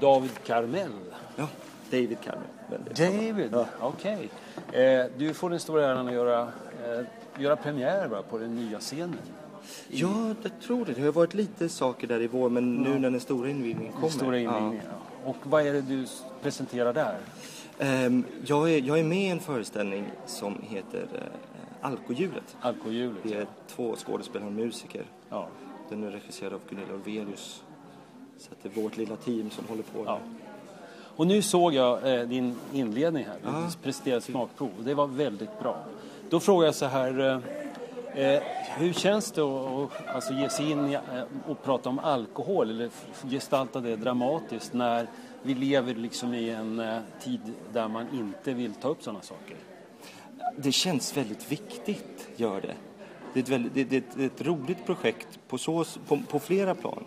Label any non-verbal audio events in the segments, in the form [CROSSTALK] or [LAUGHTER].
David Carmel. Ja, David Carmel. David, ja. okej. Okay. Eh, du får den stora äran att göra, eh, göra premiär va, på den nya scenen. Ja, jag tror det. Det har varit lite saker där i vår, men nu när den stora invigningen kommer. Den stora invigningen, ja. Och vad är det du presenterar där? Um, jag, är, jag är med i en föreställning som heter uh, Alkohjulet. Alkohjulet, Vi är ja. två skådespelare och musiker. Ja. Den är regisserad av Gunilla Olvelius. Så det är vårt lilla team som håller på. Ja. Och nu såg jag eh, din inledning här. Du ja. presterade smakprov det var väldigt bra. Då frågar jag så här. Eh, Eh, hur känns det att alltså, ge sig in eh, och prata om alkohol eller gestalta det dramatiskt när vi lever liksom i en eh, tid där man inte vill ta upp sådana saker? Det känns väldigt viktigt, gör det. Det är ett, väldigt, det, det är ett roligt projekt på, så, på, på flera plan.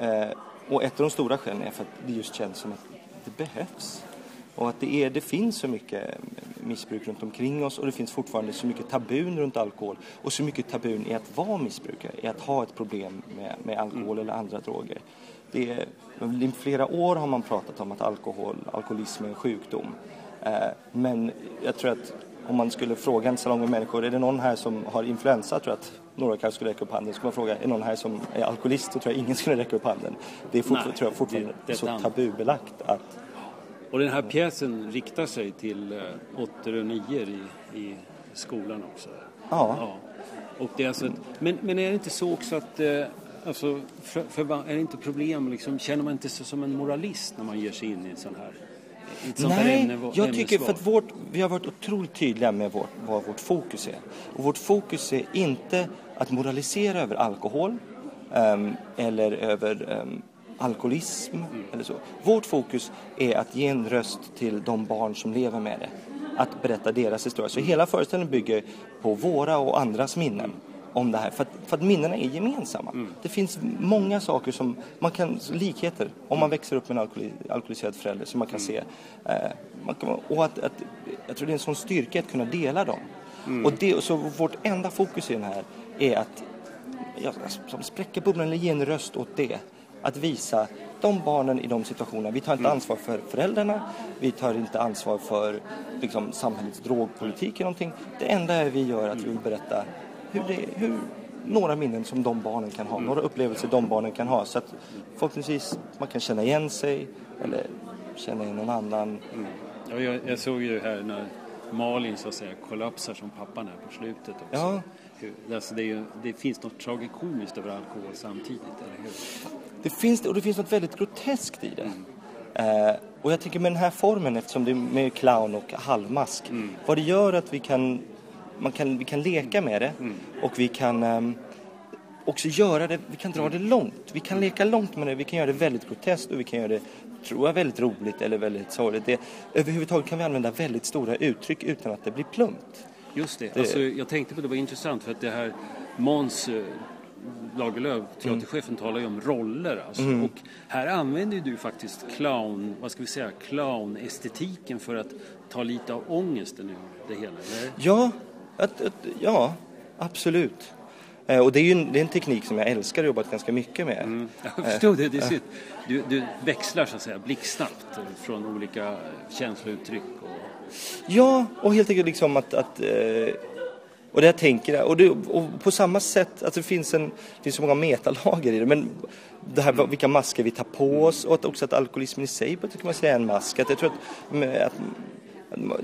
Eh, och ett av de stora skälen är för att det just känns som att det behövs. Och att det, är, det finns så mycket missbruk runt omkring oss och det finns fortfarande så mycket tabun runt alkohol och så mycket tabun i att vara missbrukare, i att ha ett problem med, med alkohol eller andra droger. Det är, I flera år har man pratat om att alkohol, alkoholism är en sjukdom. Eh, men jag tror att om man skulle fråga en salong med människor, är det någon här som har influensa? tror jag att några kanske skulle räcka upp handen. Skulle man fråga, är någon här som är alkoholist? Så tror jag ingen skulle räcka upp handen. Det är fortfarande, Nej, tror jag, fortfarande det, det så tabubelagt att och den här pjäsen riktar sig till eh, åttor och nior i, i skolan också? Ja. ja. Och det är alltså, men, men är det inte så också att eh, Alltså, för, för, är det inte problem, liksom, känner man inte sig som en moralist när man ger sig in i en sån här Nej, ämne, jag tycker för att vårt, vi har varit otroligt tydliga med vårt, vad vårt fokus är. Och vårt fokus är inte att moralisera över alkohol um, eller över um, alkoholism mm. eller så. Vårt fokus är att ge en röst till de barn som lever med det. Att berätta deras historia. Så hela föreställningen bygger på våra och andras minnen om det här. För att, för att minnena är gemensamma. Mm. Det finns många saker som man kan, likheter om man växer upp med en alkohol, alkoholiserad förälder som man kan mm. se. Eh, man kan, och att, att, jag tror det är en sån styrka att kunna dela dem. Mm. Och det, så vårt enda fokus i den här är att ja, som spräcka bubblan eller ge en röst åt det att visa de barnen i de situationerna. Vi tar inte mm. ansvar för föräldrarna, vi tar inte ansvar för liksom, samhällets drogpolitik eller någonting. Det enda vi gör är att vi vill berätta hur, det, hur några minnen som de barnen kan ha, mm. några upplevelser de barnen kan ha. Så att förhoppningsvis man kan känna igen sig eller känna igen någon annan. Mm. Ja, jag, jag, såg ju här när Malin så att säga kollapsar som pappan är på slutet också. Ja. Alltså det, ju, det, finns något tragikomiskt över alkohol samtidigt, eller hur? Det finns och det finns något väldigt groteskt i det. Mm. Eh, och jag tycker med den här formen, eftersom det är med clown och halvmask, mm. vad det gör att vi kan, man kan, vi kan leka med det mm. och vi kan um, också göra det, vi kan dra det långt. Vi kan leka långt med det, vi kan göra det väldigt groteskt och vi kan göra det, tror jag, väldigt roligt eller väldigt sorgligt. Det, överhuvudtaget kan vi använda väldigt stora uttryck utan att det blir plumpt. Just det, det... Alltså, jag tänkte på det var intressant för att det här Måns eh, Lagerlöf, teaterchefen, mm. talar ju om roller. Alltså. Mm. Och här använder du faktiskt clown, vad ska vi säga, clownestetiken för att ta lite av ångesten ur det hela, eller? Ja, att, att, ja absolut. Eh, och det är ju en, det är en teknik som jag älskar och jobbat ganska mycket med. Mm. [LAUGHS] Jag förstår det. det är du, du växlar så att säga blixtsnabbt från olika känslouttryck. Och... Ja, och helt enkelt liksom att, att eh, och det jag tänker, och, det, och på samma sätt, alltså det finns, en, det finns så många metalager i det, men det här vilka masker vi tar på oss och att också att alkoholismen i sig kan man säga är en mask. Att jag tror att, att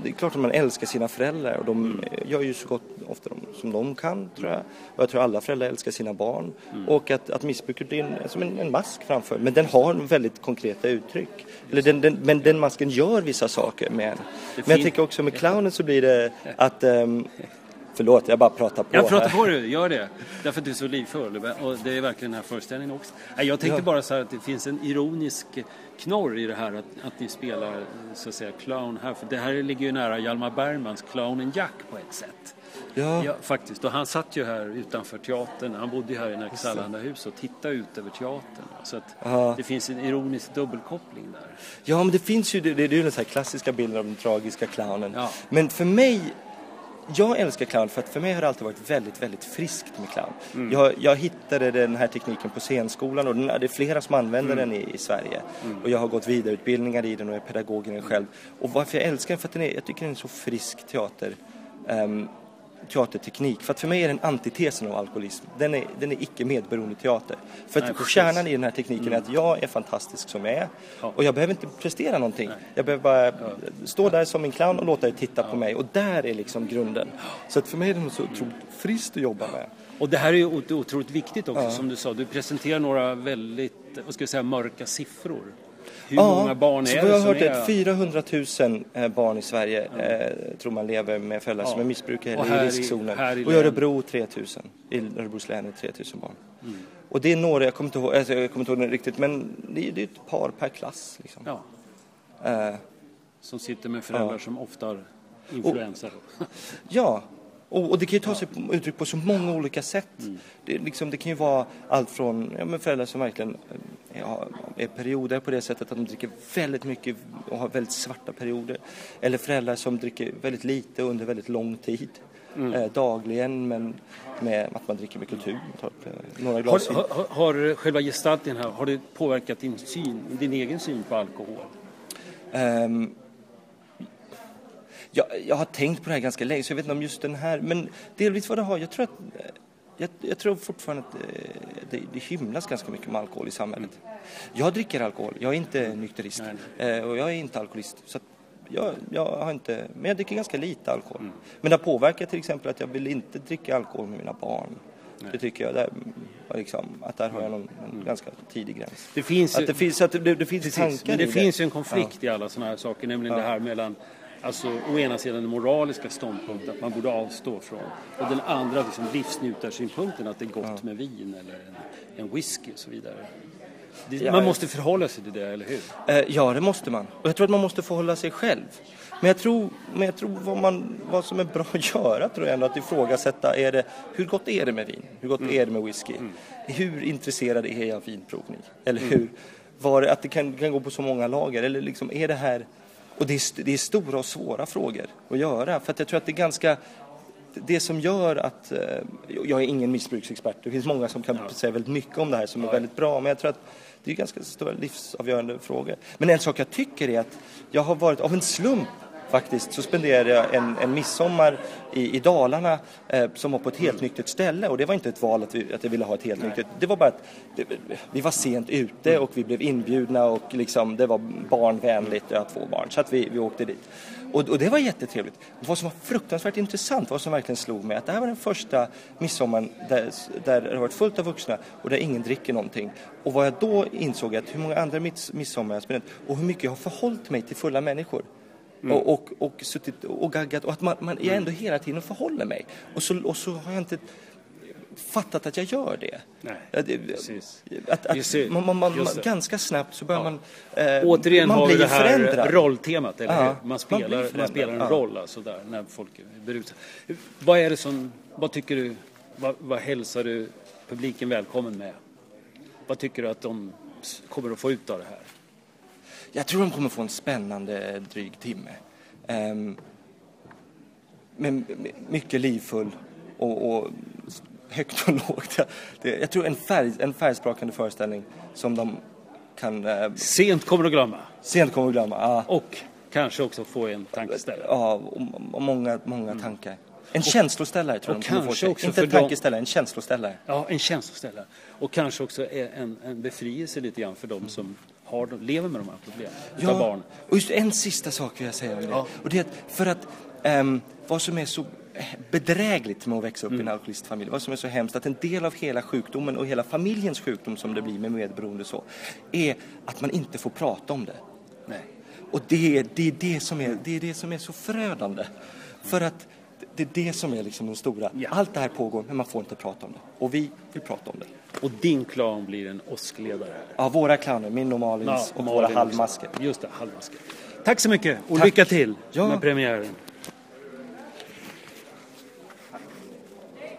det är klart att man älskar sina föräldrar och de gör ju så gott ofta som de kan tror jag. Och jag tror alla föräldrar älskar sina barn. Mm. Och att, att missbruket blir en, som en, en, mask framför. Men den har väldigt konkreta uttryck. Eller den, den, men den masken gör vissa saker med en. Men jag tycker också med clownen så blir det att um, Förlåt, jag bara pratar på. Jag pratar på du, gör det. Därför att du är så livfull. Och det är verkligen den här föreställningen också. Jag tänkte ja. bara så här att det finns en ironisk knorr i det här att, att ni spelar så att säga clown här. För det här ligger ju nära Hjalmar Bergmans Clownen Jack på ett sätt. Ja. ja. faktiskt. Och han satt ju här utanför teatern. Han bodde ju här i Närkes hus och tittade ut över teatern. Så att det finns en ironisk dubbelkoppling där. Ja, men det finns ju, det, det är ju den här klassiska bilden av den tragiska clownen. Ja. Men för mig jag älskar clown för att för mig har det alltid varit väldigt, väldigt friskt med clown. Mm. Jag, jag, hittade den här tekniken på scenskolan och den, det är flera som använder mm. den i, i Sverige. Mm. Och jag har gått vidareutbildningar i den och är pedagog i den själv. Och varför jag älskar den, för att den är, jag tycker den är så frisk teater. Um, teaterteknik. För att för mig är den antitesen av alkoholism. Den är, den är icke medberoende teater. För att Nej, kärnan i den här tekniken mm. är att jag är fantastisk som jag är. Ja. Och jag behöver inte prestera någonting. Nej. Jag behöver bara ja. stå där som en clown och låta er titta ja. på mig. Och där är liksom grunden. Så att för mig är det så otroligt friskt att jobba med. Och det här är ju otroligt viktigt också som du sa. Du presenterar några väldigt, vad ska jag säga, mörka siffror. Hur ja, många barn är det vi har hört är... 400 000 eh, barn i Sverige ja. eh, tror man lever med föräldrar ja. som är missbrukare eller i riskzonen. I, och i Örebro 3 000. I Örebros län är 3 000 barn. Mm. Och det är några, jag kommer inte ihåg, alltså, jag kommer inte ihåg det riktigt, men det är, det är ett par per klass. Liksom. Ja. Eh, som sitter med föräldrar som ofta har influensa. [LAUGHS] ja, och, och, det kan ju ta sig uttryck på så många olika sätt. Mm. Det, liksom, det, kan ju vara allt från ja, föräldrar som verkligen ja, är perioder på det sättet att de dricker väldigt mycket och har väldigt svarta perioder. Eller föräldrar som dricker väldigt lite under väldigt lång tid. Mm. Eh, dagligen men med att man dricker med kultur. Tar eh, några glas har, har, har, själva gestaltningen här, har det påverkat din syn, din egen syn på alkohol? Um, jag, jag har tänkt på det här ganska länge så jag vet inte om just den här, men delvis vad det har, jag tror att jag, jag tror fortfarande att eh, det, det hymlas ganska mycket med alkohol i samhället. Jag dricker alkohol, jag är inte nykterist eh, och jag är inte alkoholist. Så jag, jag, har inte, men jag dricker ganska lite alkohol. Mm. Men det har påverkat till exempel att jag vill inte dricka alkohol med mina barn. Nej. Det tycker jag, där, liksom, att där har jag någon, en mm. ganska tidig gräns. Det finns att det finns, att det, det finns tankar Men det finns ju en konflikt ja. i alla sådana här saker, nämligen ja. det här mellan Alltså å ena sidan den moraliska ståndpunkten att man borde avstå från och den andra liksom livsnjutarsynpunkten att det är gott ja. med vin eller en, en whisky och så vidare. Det, ja, man måste förhålla sig till det, eller hur? Eh, ja, det måste man. Och jag tror att man måste förhålla sig själv. Men jag tror, men jag tror vad, man, vad som är bra att göra tror jag ändå att ifrågasätta är det, hur gott är det med vin? Hur gott mm. är det med whisky? Mm. Hur intresserad är jag av vinprovning? Eller mm. hur, var det, att det kan, kan gå på så många lager? Eller liksom, är det här och det är, det är stora och svåra frågor att göra. För att jag tror att det är ganska det som gör att, eh, jag är ingen missbruksexpert, det finns många som kan ja. säga väldigt mycket om det här som är väldigt bra, men jag tror att det är ganska stora livsavgörande frågor. Men en sak jag tycker är att jag har varit, av en slump faktiskt, så spenderade jag en, en midsommar i, i Dalarna eh, som var på ett helt nyktert ställe och det var inte ett val att, vi, att jag ville ha ett helt nyktert. Det var bara att det, vi var sent ute och vi blev inbjudna och liksom, det var barnvänligt, jag har två barn, så att vi, vi åkte dit. Och, och, det var jättetrevligt. Vad som var fruktansvärt intressant, vad som verkligen slog mig, att det här var den första midsommaren där, där det har varit fullt av vuxna och där ingen dricker någonting. Och vad jag då insåg att hur många andra midsommar jag spenderat och hur mycket jag har förhållit mig till fulla människor. Mm. Och, och, och suttit och gaggat och att man, man jag ändå hela tiden förhåller mig. Och så, och så har jag inte fattat att jag gör det. Nej, precis. Att, att man, man, man, ganska snabbt så börjar ja. man... Eh, Återigen man har vi det här förändrad. rolltemat, eller ja? Man spelar, man, spelar en ja. roll alltså där, när folk är berusade. Vad är det som, vad tycker du, vad, vad hälsar du publiken välkommen med? Vad tycker du att de kommer att få ut av det här? Jag tror de kommer få en spännande dryg timme. Um, men mycket livfull och, och högt och lågt. Det, jag tror en, färg, en färgsprakande föreställning som de kan... Eh, sent kommer du glömma. Sent kommer du glömma, ja. Och kanske också få en tankeställare. Ja, och, och många, många mm. tankar. En och, känsloställare tror jag de kommer få. Också Inte en tankeställare, en känsloställare. Ja, en känsloställare. Och kanske också en, en befrielse lite grann för dem mm. som har, lever med de här problemen. Ja, barn. och just en sista sak vill jag säga om det. Ja. Och det är att för att um, vad som är så bedrägligt med att växa upp mm. i en mm. alkoholistfamilj, vad som är så hemskt, att en del av hela sjukdomen och hela familjens sjukdom som det blir med medberoende så, är att man inte får prata om det. Nej. Och det, det, är det, som är, det är det som är så förödande. För att det är det som är liksom den stora. Ja. Allt det här pågår, men man får inte prata om det. Och vi vill prata om det. Och din clown blir en åskledare? Ja, våra clowner, min och Malins ja, och Malin våra halvmasker. Just det, halvmasker. Tack så mycket och Tack. lycka till ja. med premiären.